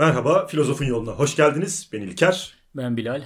Merhaba, Filozofun Yoluna hoş geldiniz. Ben İlker. Ben Bilal.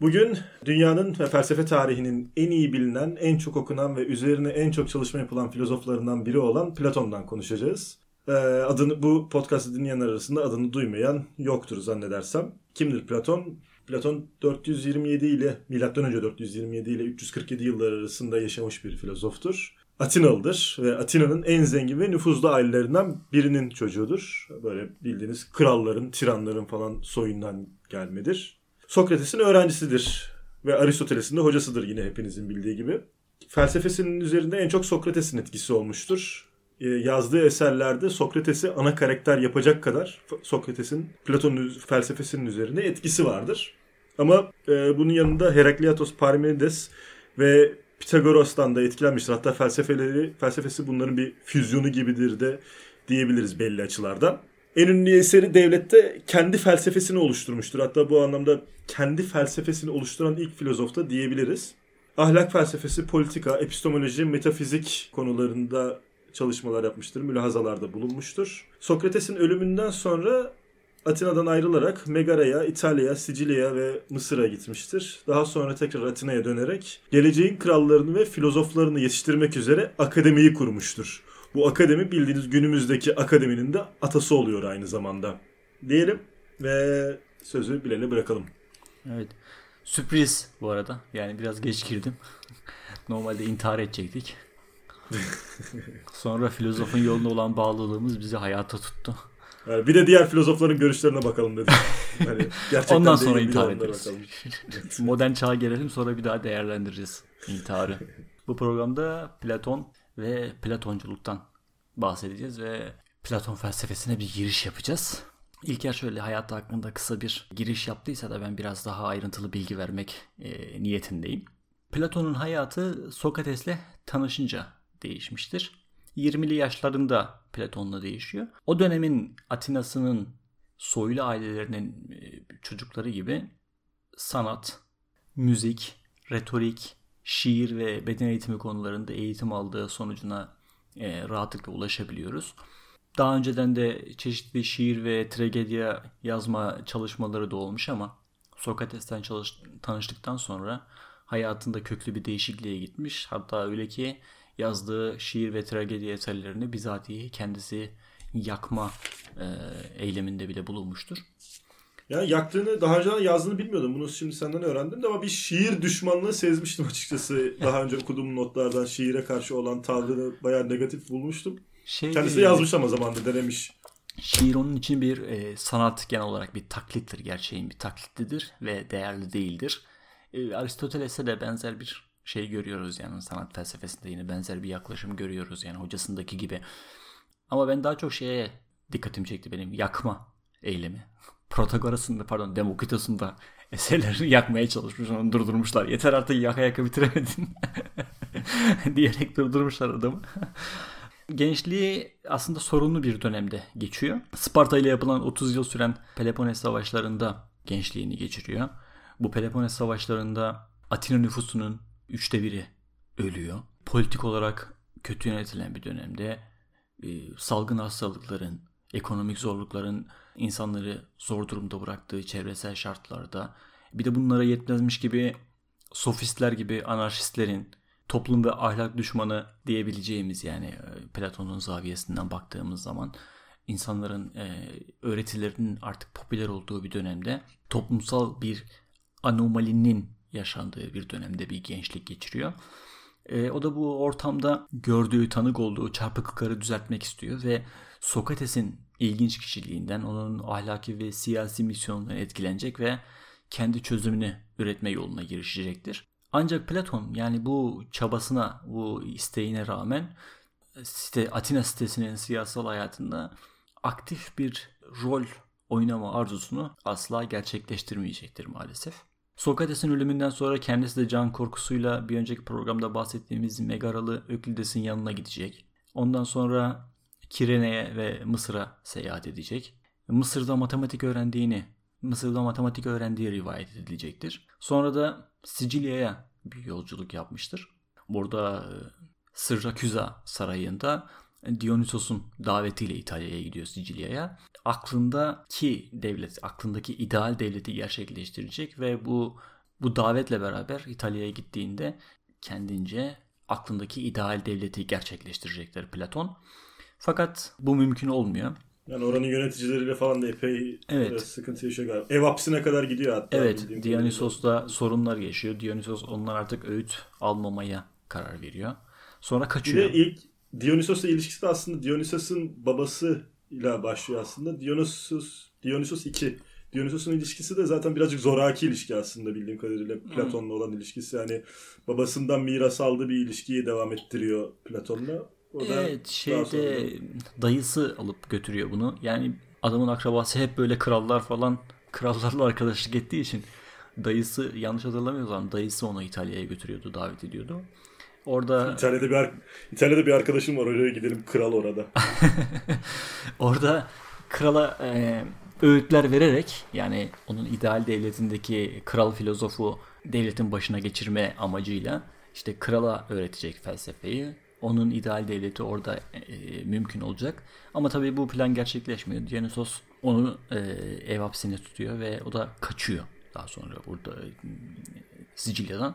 Bugün dünyanın ve felsefe tarihinin en iyi bilinen, en çok okunan ve üzerine en çok çalışma yapılan filozoflarından biri olan Platon'dan konuşacağız. Ee, adını bu podcast'ı dinleyenler arasında adını duymayan yoktur zannedersem. Kimdir Platon? Platon 427 ile milattan önce 427 ile 347 yıllar arasında yaşamış bir filozoftur. Atinalıdır ve Atina'nın en zengin ve nüfuzlu ailelerinden birinin çocuğudur. Böyle bildiğiniz kralların, tiranların falan soyundan gelmedir. Sokrates'in öğrencisidir ve Aristoteles'in de hocasıdır yine hepinizin bildiği gibi. Felsefesinin üzerinde en çok Sokrates'in etkisi olmuştur. Ee, yazdığı eserlerde Sokrates'i ana karakter yapacak kadar Sokrates'in Platon'un felsefesinin üzerinde etkisi vardır. Ama e, bunun yanında Herakleitos, Parmenides ve Pitagoras'tan da etkilenmiştir. Hatta felsefeleri, felsefesi bunların bir füzyonu gibidir de diyebiliriz belli açılardan. En ünlü eseri devlette kendi felsefesini oluşturmuştur. Hatta bu anlamda kendi felsefesini oluşturan ilk filozof da diyebiliriz. Ahlak felsefesi, politika, epistemoloji, metafizik konularında çalışmalar yapmıştır, mülahazalarda bulunmuştur. Sokrates'in ölümünden sonra Atina'dan ayrılarak Megara'ya, İtalya'ya, Sicilya'ya ve Mısır'a gitmiştir. Daha sonra tekrar Atina'ya dönerek geleceğin krallarını ve filozoflarını yetiştirmek üzere akademiyi kurmuştur. Bu akademi bildiğiniz günümüzdeki akademinin de atası oluyor aynı zamanda. Diyelim ve sözü Bilal'e bırakalım. Evet. Sürpriz bu arada. Yani biraz geç girdim. Normalde intihar edecektik. Sonra filozofun yolunda olan bağlılığımız bizi hayata tuttu. Yani bir de diğer filozofların görüşlerine bakalım dedim. Gerçekten Ondan sonra intihar ederiz. Modern çağa gelelim sonra bir daha değerlendireceğiz intiharı. Bu programda Platon ve Platonculuktan bahsedeceğiz ve Platon felsefesine bir giriş yapacağız. İlker şöyle hayatı hakkında kısa bir giriş yaptıysa da ben biraz daha ayrıntılı bilgi vermek e, niyetindeyim. Platon'un hayatı Sokrates'le tanışınca değişmiştir. 20'li yaşlarında Platon'la değişiyor. O dönemin Atina'sının soylu ailelerinin e, çocukları gibi sanat, müzik, retorik, şiir ve beden eğitimi konularında eğitim aldığı sonucuna e, rahatlıkla ulaşabiliyoruz. Daha önceden de çeşitli şiir ve tragedya yazma çalışmaları da olmuş ama Sokrates'ten çalış, tanıştıktan sonra hayatında köklü bir değişikliğe gitmiş. Hatta öyle ki yazdığı şiir ve tragedi eserlerini bizatihi kendisi yakma e, eyleminde bile bulunmuştur. Yani yaktığını daha önce yazdığını bilmiyordum. Bunu şimdi senden öğrendim de ama bir şiir düşmanlığı sezmiştim açıkçası. daha önce okuduğum notlardan şiire karşı olan tavrını bayağı negatif bulmuştum. Şey, Kendisi de yazmış ama zamanında denemiş. Şiir onun için bir e, sanat genel olarak bir taklittir. Gerçeğin bir taklitlidir ve değerli değildir. E, Aristoteles'e de benzer bir şey görüyoruz yani sanat felsefesinde yine benzer bir yaklaşım görüyoruz yani hocasındaki gibi. Ama ben daha çok şeye dikkatimi çekti benim yakma eylemi. Protagoras'ın da pardon Demokritos'un da eserlerini yakmaya çalışmış onu durdurmuşlar. Yeter artık yaka yaka bitiremedin diyerek durdurmuşlar adamı. Gençliği aslında sorunlu bir dönemde geçiyor. Sparta ile yapılan 30 yıl süren Peloponnes savaşlarında gençliğini geçiriyor. Bu Peloponnes savaşlarında Atina nüfusunun üçte biri ölüyor. Politik olarak kötü yönetilen bir dönemde e, salgın hastalıkların, ekonomik zorlukların insanları zor durumda bıraktığı çevresel şartlarda bir de bunlara yetmezmiş gibi sofistler gibi anarşistlerin toplum ve ahlak düşmanı diyebileceğimiz yani e, Platon'un zaviyesinden baktığımız zaman insanların e, öğretilerinin artık popüler olduğu bir dönemde toplumsal bir anomalinin yaşandığı bir dönemde bir gençlik geçiriyor. E, o da bu ortamda gördüğü, tanık olduğu çarpıklıkları düzeltmek istiyor ve Sokrates'in ilginç kişiliğinden, onun ahlaki ve siyasi misyonundan etkilenecek ve kendi çözümünü üretme yoluna girişecektir. Ancak Platon yani bu çabasına, bu isteğine rağmen site, Atina sitesinin siyasal hayatında aktif bir rol oynama arzusunu asla gerçekleştirmeyecektir maalesef. Sokrates'in ölümünden sonra kendisi de can korkusuyla bir önceki programda bahsettiğimiz Megaralı Öklides'in yanına gidecek. Ondan sonra Kirene'ye ve Mısır'a seyahat edecek. Mısır'da matematik öğrendiğini, Mısır'da matematik öğrendiği rivayet edilecektir. Sonra da Sicilya'ya bir yolculuk yapmıştır. Burada e, Sırraküza sarayında Dionysos'un davetiyle İtalya'ya gidiyor Sicilya'ya. Aklındaki devlet, aklındaki ideal devleti gerçekleştirecek ve bu bu davetle beraber İtalya'ya gittiğinde kendince aklındaki ideal devleti gerçekleştirecekler Platon. Fakat bu mümkün olmuyor. Yani oranın yöneticileriyle falan da epey evet. sıkıntı yaşıyor galiba. Ev hapsine kadar gidiyor hatta. Evet. Dionysos'la sorunlar yaşıyor. Dionysos onlar artık öğüt almamaya karar veriyor. Sonra kaçıyor. Bir de ilk Dionysos'la ilişkisi de aslında Dionysos'un babası ile başlıyor aslında. Dionysos Dionysos 2. Dionysos'un ilişkisi de zaten birazcık zoraki ilişki aslında bildiğim kadarıyla Platon'la olan ilişkisi. Yani babasından miras aldığı bir ilişkiyi devam ettiriyor Platon'la. O da evet şeyde sonra... dayısı alıp götürüyor bunu. Yani adamın akrabası hep böyle krallar falan krallarla arkadaşlık ettiği için dayısı yanlış hatırlamıyorsam dayısı onu İtalya'ya götürüyordu davet ediyordu. Orada İtalya'da bir İtalya'da bir arkadaşım var oraya gidelim kral orada. orada krala e, öğütler vererek yani onun ideal devletindeki kral filozofu devletin başına geçirme amacıyla işte krala öğretecek felsefeyi. Onun ideal devleti orada e, mümkün olacak. Ama tabii bu plan gerçekleşmiyor. Dionysos onu e, ev hapsine tutuyor ve o da kaçıyor daha sonra burada e, Sicilya'dan.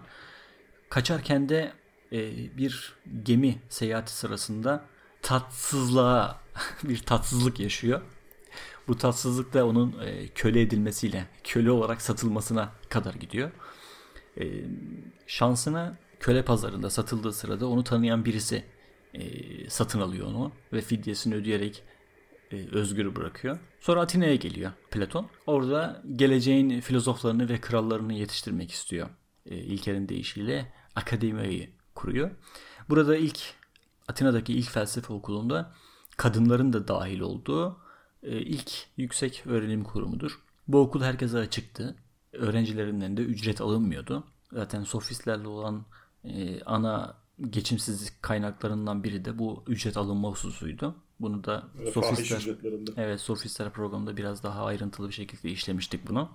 Kaçarken de e, bir gemi seyahati sırasında tatsızlığa bir tatsızlık yaşıyor. Bu tatsızlık da onun e, köle edilmesiyle, köle olarak satılmasına kadar gidiyor. E, şansına köle pazarında satıldığı sırada onu tanıyan birisi e, satın alıyor onu ve fidyesini ödeyerek e, özgür bırakıyor. Sonra Atina'ya geliyor Platon. Orada geleceğin filozoflarını ve krallarını yetiştirmek istiyor. E, İlker'in deyişiyle akademiyi kuruyor. Burada ilk Atina'daki ilk felsefe okulunda kadınların da dahil olduğu e, ilk yüksek öğrenim kurumudur. Bu okul herkese açıktı. Öğrencilerinden de ücret alınmıyordu. Zaten sofistlerle olan e, ana geçimsizlik kaynaklarından biri de bu ücret alınma hususuydu. Bunu da evet, sofistler, evet sofistler programında biraz daha ayrıntılı bir şekilde işlemiştik bunu.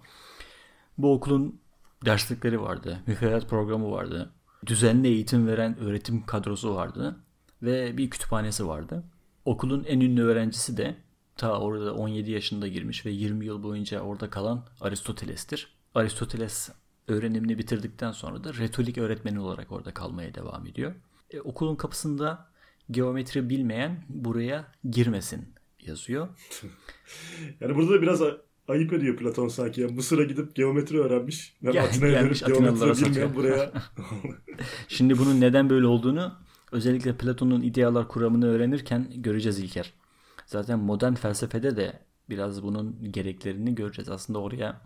Bu okulun derslikleri vardı, müfredat programı vardı, düzenli eğitim veren öğretim kadrosu vardı ve bir kütüphanesi vardı. Okulun en ünlü öğrencisi de ta orada 17 yaşında girmiş ve 20 yıl boyunca orada kalan Aristoteles'tir. Aristoteles öğrenimini bitirdikten sonra da retorik öğretmeni olarak orada kalmaya devam ediyor. E, okulun kapısında geometri bilmeyen buraya girmesin yazıyor. yani burada da biraz ayıp ediyor Platon sanki. Yani Mısır'a gidip geometri öğrenmiş. Yani, Atina'ya dönüp geometri bilmeyen buraya. Şimdi bunun neden böyle olduğunu özellikle Platon'un idealar kuramını öğrenirken göreceğiz İlker. Zaten modern felsefede de biraz bunun gereklerini göreceğiz. Aslında oraya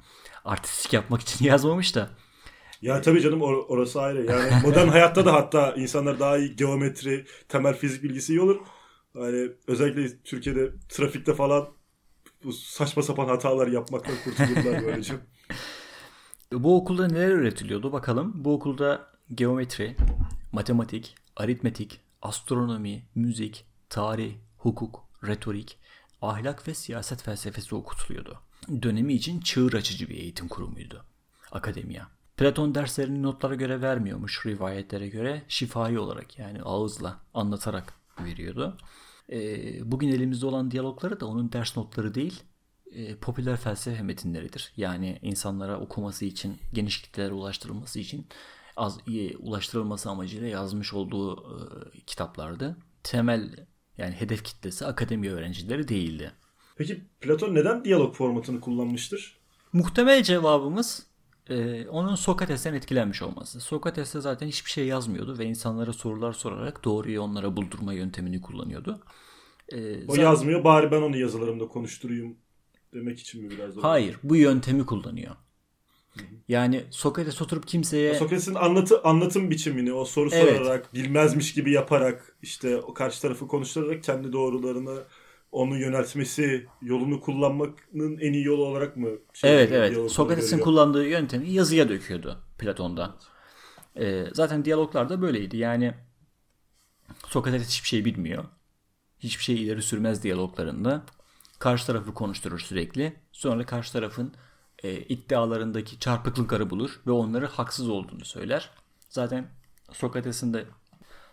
artistik yapmak için yazmamış da. Ya tabii canım or- orası ayrı. Yani modern hayatta da hatta insanlar daha iyi geometri, temel fizik bilgisi iyi olur. Yani özellikle Türkiye'de trafikte falan bu saçma sapan hatalar yapmaktan kurtulurlar böylece. bu okulda neler öğretiliyordu bakalım. Bu okulda geometri, matematik, aritmetik, astronomi, müzik, tarih, hukuk, retorik, ahlak ve siyaset felsefesi okutuluyordu. Dönemi için çığır açıcı bir eğitim kurumuydu. Akademiya. Platon derslerini notlara göre vermiyormuş rivayetlere göre şifai olarak yani ağızla anlatarak veriyordu. E, bugün elimizde olan diyalogları da onun ders notları değil e, popüler felsefe metinleridir. Yani insanlara okuması için geniş kitlelere ulaştırılması için az iyi ulaştırılması amacıyla yazmış olduğu e, kitaplardı. Temel yani hedef kitlesi akademi öğrencileri değildi. Peki Platon neden diyalog formatını kullanmıştır? Muhtemel cevabımız e, onun Sokrates'ten etkilenmiş olması. Sokrates de zaten hiçbir şey yazmıyordu ve insanlara sorular sorarak doğruyu onlara buldurma yöntemini kullanıyordu. E, o zaten... yazmıyor bari ben onu yazılarımda konuşturayım demek için mi biraz? Hayır bu yöntemi kullanıyor. Yani Sokrates oturup kimseye... Sokrates'in anlatı, anlatım biçimini o soru evet. sorarak, bilmezmiş gibi yaparak, işte o karşı tarafı konuşturarak kendi doğrularını onu yöneltmesi, yolunu kullanmanın en iyi yolu olarak mı? Şey evet evet. Sokrates'in kullandığı yöntemi yazıya döküyordu Platon'da. Ee, zaten diyaloglar da böyleydi. Yani Sokrates hiçbir şey bilmiyor. Hiçbir şey ileri sürmez diyaloglarında. Karşı tarafı konuşturur sürekli. Sonra karşı tarafın e, iddialarındaki çarpıklıkları bulur ve onları haksız olduğunu söyler. Zaten Sokrates'in de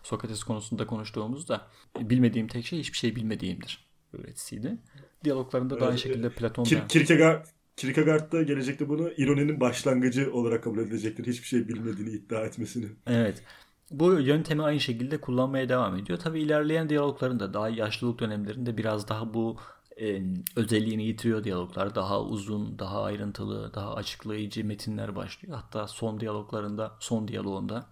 Sokrates konusunda konuştuğumuzda bilmediğim tek şey hiçbir şey bilmediğimdir öğretisiydi. Diyaloglarında da aynı şekilde Platon Kir- Kierkegaard, Kierkegaard da gelecekte bunu ironinin başlangıcı olarak kabul edilecektir. Hiçbir şey bilmediğini iddia etmesini. Evet. Bu yöntemi aynı şekilde kullanmaya devam ediyor. Tabii ilerleyen diyaloglarında daha yaşlılık dönemlerinde biraz daha bu e, özelliğini yitiriyor diyaloglar. Daha uzun, daha ayrıntılı, daha açıklayıcı metinler başlıyor. Hatta son diyaloglarında, son diyaloğunda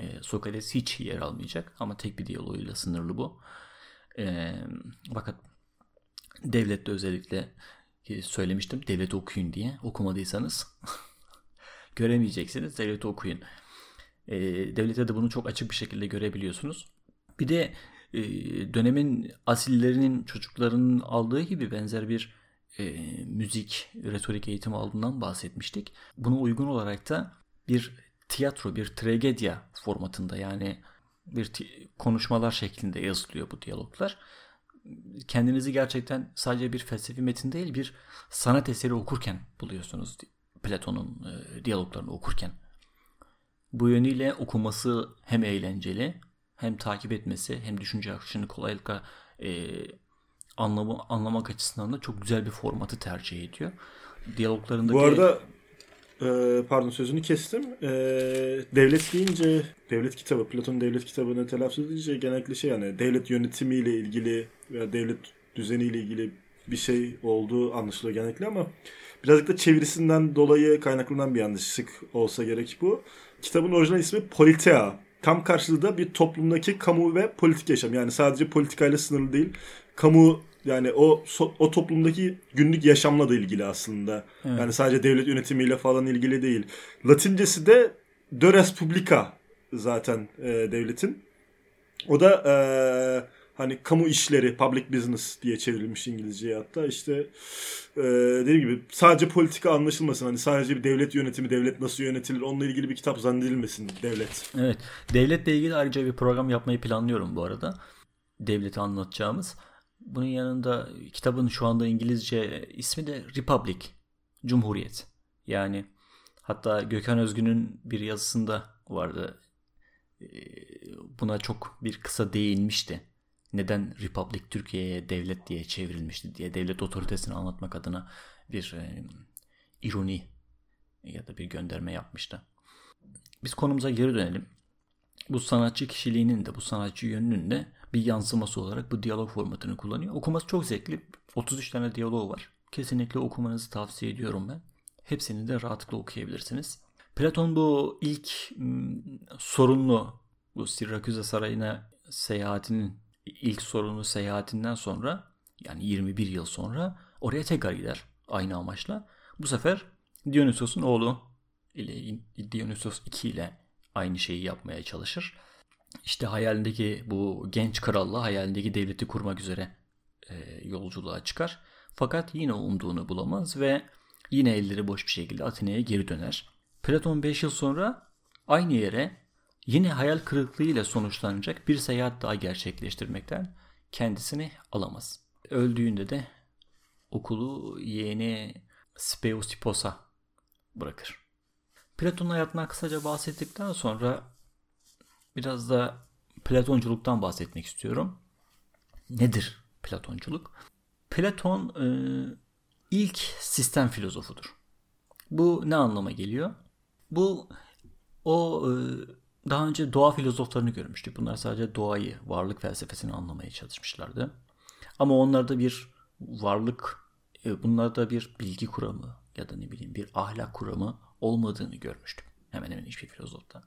e, Sokrates hiç yer almayacak ama tek bir diyaloğuyla sınırlı bu. E, fakat devlette özellikle e, söylemiştim devlet okuyun diye okumadıysanız göremeyeceksiniz devlet okuyun. E, devlette de bunu çok açık bir şekilde görebiliyorsunuz. Bir de e, dönemin asillerinin çocuklarının aldığı gibi benzer bir e, müzik, retorik eğitimi aldığından bahsetmiştik. Buna uygun olarak da bir tiyatro, bir tragedya formatında yani bir konuşmalar şeklinde yazılıyor bu diyaloglar. Kendinizi gerçekten sadece bir felsefi metin değil bir sanat eseri okurken buluyorsunuz Platon'un e, diyaloglarını okurken. Bu yönüyle okuması hem eğlenceli hem takip etmesi hem düşünce akışını kolaylıkla e, anlamı, anlamak açısından da çok güzel bir formatı tercih ediyor. Diyaloglarındaki... Bu arada e, pardon sözünü kestim. E, devlet deyince devlet kitabı, Platon devlet kitabını telaffuz edince genellikle şey yani devlet yönetimiyle ilgili veya devlet düzeniyle ilgili bir şey olduğu anlaşılıyor genellikle ama birazcık da çevirisinden dolayı kaynaklanan bir yanlışlık olsa gerek bu. Kitabın orijinal ismi Politea. Tam karşılığı da bir toplumdaki kamu ve politik yaşam. Yani sadece politikayla sınırlı değil. Kamu yani o o toplumdaki günlük yaşamla da ilgili aslında. Evet. Yani sadece devlet yönetimiyle falan ilgili değil. Latincesi de de Respublica zaten e, devletin. O da e, hani kamu işleri, public business diye çevrilmiş İngilizceye hatta işte e, dediğim gibi sadece politika anlaşılmasın. Hani sadece bir devlet yönetimi, devlet nasıl yönetilir onunla ilgili bir kitap zannedilmesin devlet. Evet. Devletle ilgili ayrıca bir program yapmayı planlıyorum bu arada. Devleti anlatacağımız. Bunun yanında kitabın şu anda İngilizce ismi de Republic. Cumhuriyet. Yani hatta Gökhan Özgün'ün bir yazısında vardı. Buna çok bir kısa değinmişti neden Republic Türkiye'ye devlet diye çevrilmişti diye devlet otoritesini anlatmak adına bir e, ironi ya da bir gönderme yapmıştı. Biz konumuza geri dönelim. Bu sanatçı kişiliğinin de bu sanatçı yönünün de bir yansıması olarak bu diyalog formatını kullanıyor. Okuması çok zevkli. 33 tane diyaloğu var. Kesinlikle okumanızı tavsiye ediyorum ben. Hepsini de rahatlıkla okuyabilirsiniz. Platon bu ilk sorunlu bu Sirraküze Sarayı'na seyahatinin ilk sorunu seyahatinden sonra yani 21 yıl sonra oraya tekrar gider aynı amaçla. Bu sefer Dionysos'un oğlu ile Dionysos 2 ile aynı şeyi yapmaya çalışır. İşte hayalindeki bu genç kralla hayalindeki devleti kurmak üzere e, yolculuğa çıkar. Fakat yine umduğunu bulamaz ve yine elleri boş bir şekilde Atina'ya geri döner. Platon 5 yıl sonra aynı yere yine hayal kırıklığıyla sonuçlanacak bir seyahat daha gerçekleştirmekten kendisini alamaz. Öldüğünde de okulu yeğeni Speusipos'a bırakır. Platon'un hayatından kısaca bahsettikten sonra biraz da Platonculuktan bahsetmek istiyorum. Nedir Platonculuk? Platon e, ilk sistem filozofudur. Bu ne anlama geliyor? Bu o e, daha önce doğa filozoflarını görmüştük. Bunlar sadece doğayı, varlık felsefesini anlamaya çalışmışlardı. Ama onlarda bir varlık, e, bunlarda bir bilgi kuramı ya da ne bileyim bir ahlak kuramı olmadığını görmüştüm. Hemen hemen hiçbir filozofta.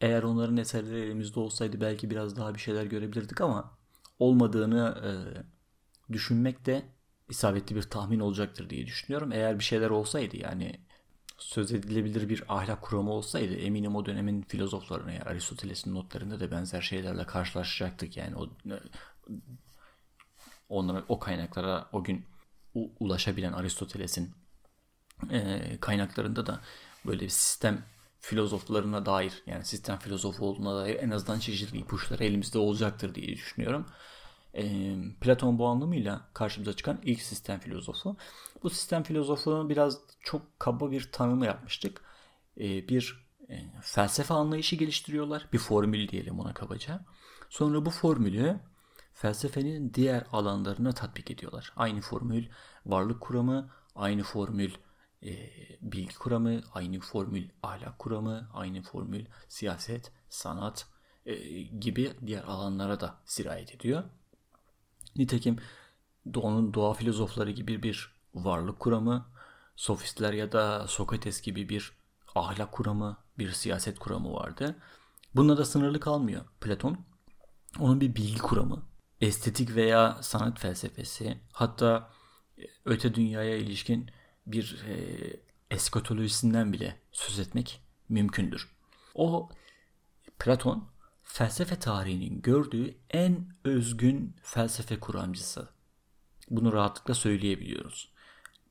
Eğer onların eserleri elimizde olsaydı belki biraz daha bir şeyler görebilirdik ama olmadığını e, düşünmek de isabetli bir tahmin olacaktır diye düşünüyorum. Eğer bir şeyler olsaydı yani söz edilebilir bir ahlak kuramı olsaydı eminim o dönemin filozoflarına yani Aristoteles'in notlarında da benzer şeylerle karşılaşacaktık. Yani o onlara o kaynaklara o gün ulaşabilen Aristoteles'in e, kaynaklarında da böyle bir sistem filozoflarına dair yani sistem filozofu olduğuna dair en azından çeşitli ipuçları elimizde olacaktır diye düşünüyorum. E, Platon bu anlamıyla karşımıza çıkan ilk sistem filozofu. Bu sistem filozofunun biraz çok kaba bir tanımı yapmıştık. E, bir e, felsefe anlayışı geliştiriyorlar. Bir formül diyelim ona kabaca. Sonra bu formülü felsefenin diğer alanlarına tatbik ediyorlar. Aynı formül varlık kuramı, aynı formül e, bilgi kuramı, aynı formül ahlak kuramı, aynı formül siyaset, sanat e, gibi diğer alanlara da sirayet ediyor. Nitekim onun doğa filozofları gibi bir varlık kuramı, sofistler ya da Sokrates gibi bir ahlak kuramı, bir siyaset kuramı vardı. Bununla da sınırlı kalmıyor Platon. Onun bir bilgi kuramı, estetik veya sanat felsefesi, hatta e, öte dünyaya ilişkin bir e, eskatolojisinden bile söz etmek mümkündür. O Platon felsefe tarihinin gördüğü en özgün felsefe kuramcısı. Bunu rahatlıkla söyleyebiliyoruz.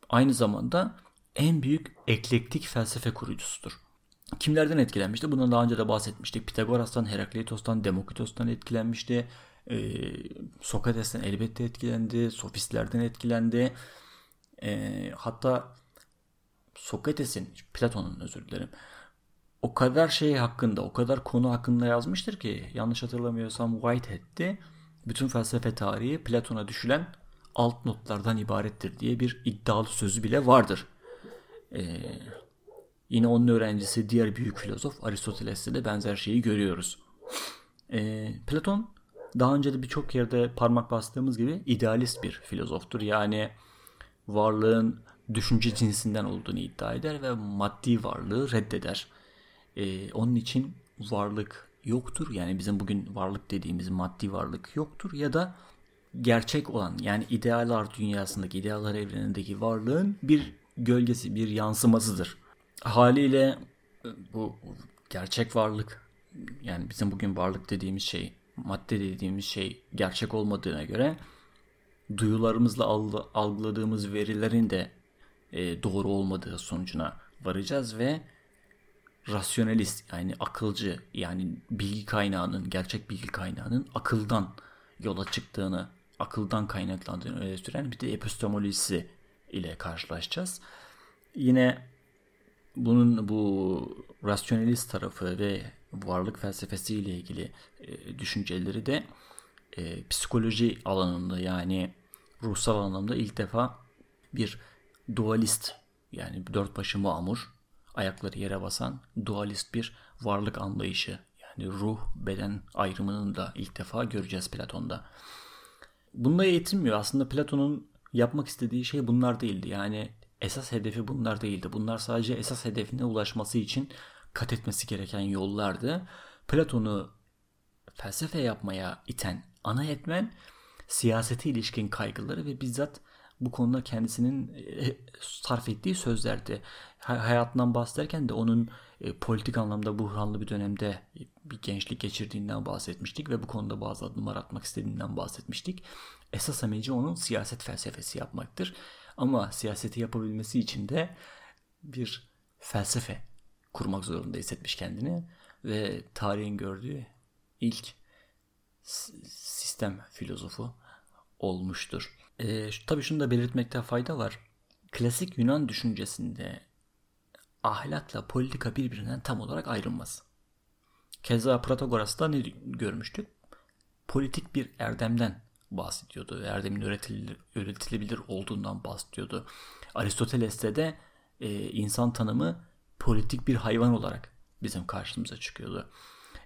Aynı zamanda en büyük eklektik felsefe kurucusudur. Kimlerden etkilenmişti? Bundan daha önce de bahsetmiştik. Pitagoras'tan, Herakleitos'tan, Demokritos'tan etkilenmişti. Ee, Sokrates'ten elbette etkilendi. Sofistlerden etkilendi. Ee, hatta Sokrates'in, Platon'un özür dilerim. O kadar şey hakkında, o kadar konu hakkında yazmıştır ki yanlış hatırlamıyorsam Whitehead'ti. Bütün felsefe tarihi Platon'a düşülen alt notlardan ibarettir diye bir iddialı sözü bile vardır. Ee, yine onun öğrencisi diğer büyük filozof Aristoteles'te de benzer şeyi görüyoruz. Ee, Platon daha önce de birçok yerde parmak bastığımız gibi idealist bir filozoftur. Yani varlığın düşünce cinsinden olduğunu iddia eder ve maddi varlığı reddeder. Ee, onun için varlık yoktur. Yani bizim bugün varlık dediğimiz maddi varlık yoktur ya da gerçek olan yani idealar dünyasındaki, idealar evrenindeki varlığın bir gölgesi, bir yansımasıdır. Haliyle e, bu gerçek varlık yani bizim bugün varlık dediğimiz şey, madde dediğimiz şey gerçek olmadığına göre duyularımızla algıladığımız verilerin de e, doğru olmadığı sonucuna varacağız ve rasyonalist yani akılcı yani bilgi kaynağının gerçek bilgi kaynağının akıldan yola çıktığını akıldan kaynaklandığını öne süren bir de epistemolojisi ile karşılaşacağız. Yine bunun bu rasyonalist tarafı ve varlık felsefesi ile ilgili e, düşünceleri de e, psikoloji alanında yani ruhsal anlamda ilk defa bir dualist yani dört başı mamur ayakları yere basan dualist bir varlık anlayışı yani ruh beden ayrımını da ilk defa göreceğiz Platon'da. Bununla yetinmiyor. Aslında Platon'un yapmak istediği şey bunlar değildi. Yani esas hedefi bunlar değildi. Bunlar sadece esas hedefine ulaşması için kat etmesi gereken yollardı. Platon'u felsefe yapmaya iten ana etmen siyasete ilişkin kaygıları ve bizzat bu konuda kendisinin e, sarf ettiği sözlerdi. Hayatından bahsederken de onun e, politik anlamda buhranlı bir dönemde bir gençlik geçirdiğinden bahsetmiştik ve bu konuda bazı adımlar atmak istediğinden bahsetmiştik. Esas amacı onun siyaset felsefesi yapmaktır. Ama siyaseti yapabilmesi için de bir felsefe kurmak zorunda hissetmiş kendini ve tarihin gördüğü ilk sistem filozofu olmuştur. E, tabii şunu da belirtmekte fayda var. Klasik Yunan düşüncesinde ahlakla politika birbirinden tam olarak ayrılmaz. Keza Protagoras'ta ne görmüştük? Politik bir erdemden bahsediyordu. Erdemin öğretilir, öğretilebilir olduğundan bahsediyordu. Aristoteles'te de e, insan tanımı politik bir hayvan olarak bizim karşımıza çıkıyordu.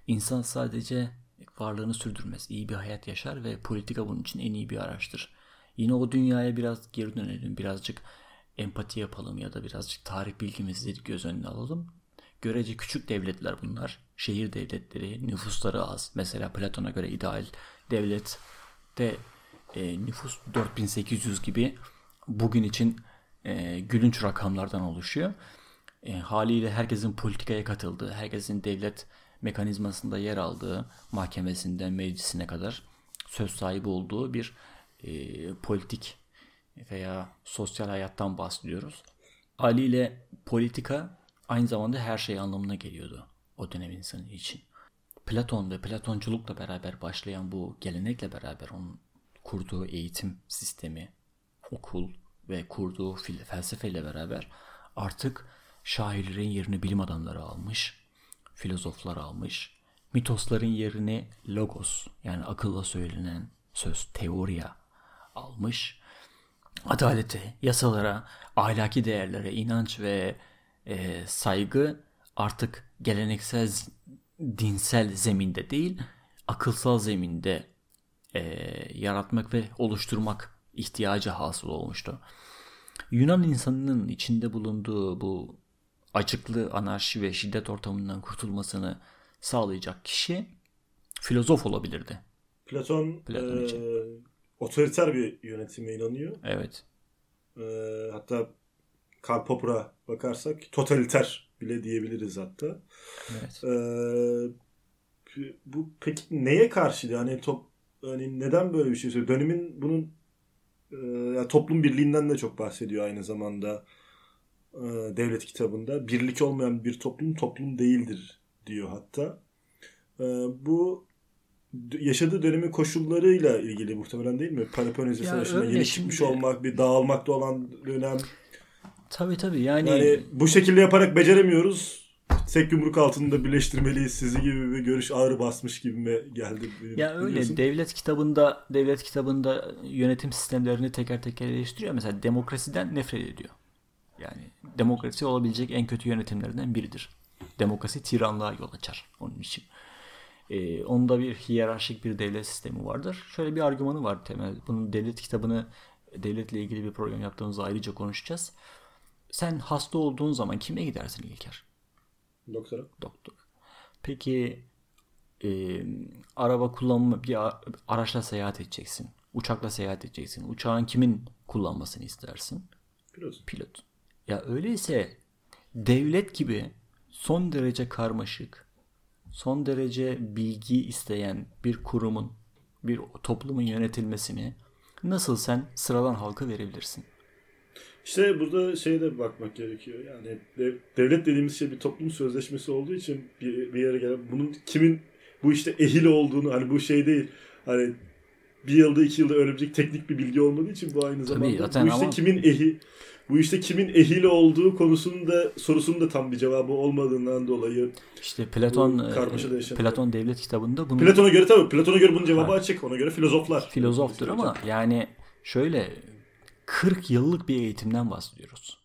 İnsan sadece varlığını sürdürmez, iyi bir hayat yaşar ve politika bunun için en iyi bir araçtır. Yine o dünyaya biraz geri dönelim, birazcık empati yapalım ya da birazcık tarih bilgimizi göz önüne alalım. Görece küçük devletler bunlar. Şehir devletleri, nüfusları az. Mesela Platon'a göre ideal devlet de e, nüfus 4800 gibi bugün için e, gülünç rakamlardan oluşuyor. E, haliyle herkesin politikaya katıldığı, herkesin devlet mekanizmasında yer aldığı, mahkemesinden meclisine kadar söz sahibi olduğu bir e, politik veya sosyal hayattan bahsediyoruz. Haliyle politika aynı zamanda her şey anlamına geliyordu o dönem insanı için. Platon ve Platonculukla beraber başlayan bu gelenekle beraber onun kurduğu eğitim sistemi, okul ve kurduğu felsefeyle beraber artık şairlerin yerini bilim adamları almış. Filozoflar almış. Mitosların yerini logos yani akılla söylenen söz teoriya almış. Adalete, yasalara, ahlaki değerlere inanç ve e, saygı artık geleneksel dinsel zeminde değil, akılsal zeminde e, yaratmak ve oluşturmak ihtiyacı hasıl olmuştu. Yunan insanının içinde bulunduğu bu acıklı anarşi ve şiddet ortamından kurtulmasını sağlayacak kişi filozof olabilirdi. Platon, Platon e, otoriter bir yönetime inanıyor. Evet. E, hatta Karl Popper'a bakarsak totaliter bile diyebiliriz hatta. Evet. E, bu peki neye karşıydı? Hani top hani neden böyle bir şey söylüyor? Dönemin bunun e, yani toplum birliğinden de çok bahsediyor aynı zamanda devlet kitabında. Birlik olmayan bir toplum toplum değildir diyor hatta. E, bu yaşadığı dönemin koşullarıyla ilgili muhtemelen değil mi? Peloponnesus Savaşı'nda yeni çıkmış şimdi... olmak, bir dağılmakta olan dönem. Tabii tabii yani... yani bu şekilde yaparak beceremiyoruz. Tek yumruk altında birleştirmeliyiz sizi gibi bir görüş ağır basmış gibi mi geldi? Ya öyle biliyorsun. devlet kitabında devlet kitabında yönetim sistemlerini teker teker eleştiriyor. Mesela demokrasiden nefret ediyor. Yani demokrasi olabilecek en kötü yönetimlerden biridir. Demokrasi tiranlığa yol açar onun için. Ee, onda bir hiyerarşik bir devlet sistemi vardır. Şöyle bir argümanı var temel. Bunun devlet kitabını devletle ilgili bir program yaptığımızda ayrıca konuşacağız. Sen hasta olduğun zaman kime gidersin İlker? Doktora. Doktor. Peki e, araba kullanma bir araçla seyahat edeceksin. Uçakla seyahat edeceksin. Uçağın kimin kullanmasını istersin? Pilot. Pilot. Ya öyleyse devlet gibi son derece karmaşık, son derece bilgi isteyen bir kurumun, bir toplumun yönetilmesini nasıl sen sıradan halka verebilirsin? İşte burada şeye de bakmak gerekiyor. Yani devlet dediğimiz şey bir toplum sözleşmesi olduğu için bir, bir yere gelen bunun kimin bu işte ehil olduğunu hani bu şey değil. Hani bir yılda iki yılda öğrenebilecek teknik bir bilgi olmadığı için bu aynı zamanda Tabii, bu işte ama... kimin ehil bu işte kimin ehil olduğu konusunda sorusunun da tam bir cevabı olmadığından dolayı işte Platon e, Platon devlet kitabında bunu Platon'a göre tabii Platon'a göre bunun cevabı ha. açık. Ona göre filozoflar. Filozoftur ama yani şöyle 40 yıllık bir eğitimden bahsediyoruz.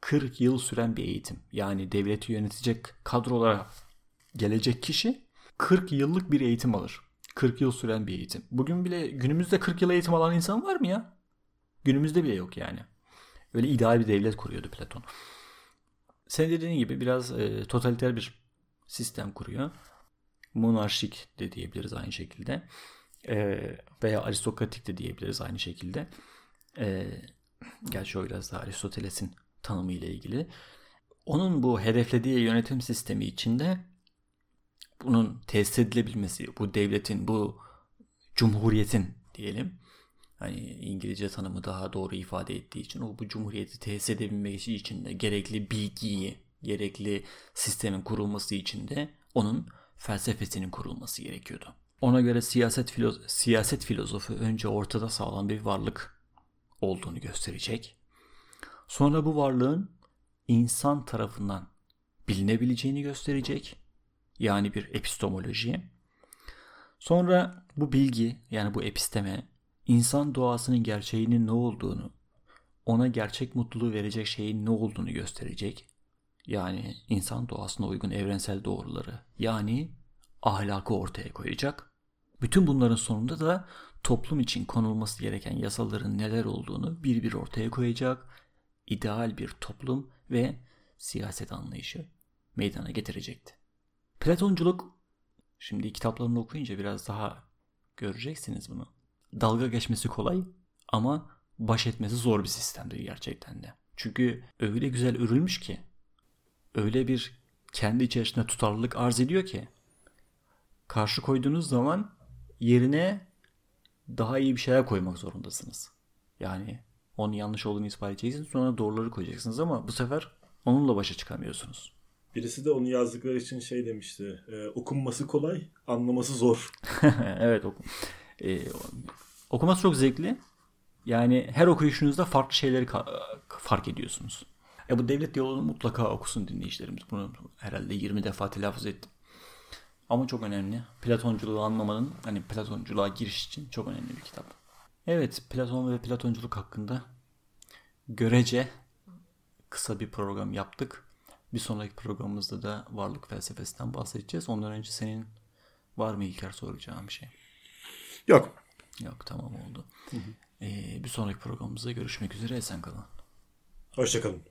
40 yıl süren bir eğitim. Yani devleti yönetecek kadrolara gelecek kişi 40 yıllık bir eğitim alır. 40 yıl süren bir eğitim. Bugün bile günümüzde 40 yıl eğitim alan insan var mı ya? Günümüzde bile yok yani. Öyle ideal bir devlet kuruyordu Platon. Sen dediğin gibi biraz e, totaliter bir sistem kuruyor. Monarşik de diyebiliriz aynı şekilde. E, veya aristokratik de diyebiliriz aynı şekilde. E, gerçi o biraz daha Aristoteles'in tanımı ile ilgili. Onun bu hedeflediği yönetim sistemi içinde bunun tesis edilebilmesi, bu devletin, bu cumhuriyetin diyelim hani İngilizce tanımı daha doğru ifade ettiği için o bu cumhuriyeti tesis edebilmesi için de gerekli bilgiyi, gerekli sistemin kurulması için de onun felsefesinin kurulması gerekiyordu. Ona göre siyaset filoz siyaset filozofu önce ortada sağlam bir varlık olduğunu gösterecek. Sonra bu varlığın insan tarafından bilinebileceğini gösterecek. Yani bir epistemoloji. Sonra bu bilgi yani bu episteme insan doğasının gerçeğinin ne olduğunu, ona gerçek mutluluğu verecek şeyin ne olduğunu gösterecek. Yani insan doğasına uygun evrensel doğruları yani ahlakı ortaya koyacak. Bütün bunların sonunda da toplum için konulması gereken yasaların neler olduğunu bir bir ortaya koyacak. ideal bir toplum ve siyaset anlayışı meydana getirecekti. Platonculuk şimdi kitaplarını okuyunca biraz daha göreceksiniz bunu dalga geçmesi kolay ama baş etmesi zor bir sistemdir gerçekten de. Çünkü öyle güzel örülmüş ki öyle bir kendi içerisinde tutarlılık arz ediyor ki karşı koyduğunuz zaman yerine daha iyi bir şeyler koymak zorundasınız. Yani onun yanlış olduğunu ispat edeceksiniz sonra doğruları koyacaksınız ama bu sefer onunla başa çıkamıyorsunuz. Birisi de onu yazdıkları için şey demişti. E, okunması kolay, anlaması zor. evet okum. E, Okuması çok zevkli. Yani her okuyuşunuzda farklı şeyleri fark ediyorsunuz. E bu devlet yolunu mutlaka okusun dinleyicilerimiz. Bunu herhalde 20 defa telaffuz ettim. Ama çok önemli. Platonculuğu anlamanın hani Platonculuğa giriş için çok önemli bir kitap. Evet Platon ve Platonculuk hakkında görece kısa bir program yaptık. Bir sonraki programımızda da varlık felsefesinden bahsedeceğiz. Ondan önce senin var mı İlker soracağım bir şey? Yok. Yok tamam oldu. Ee, bir sonraki programımızda görüşmek üzere. Esen kalın. Hoşçakalın.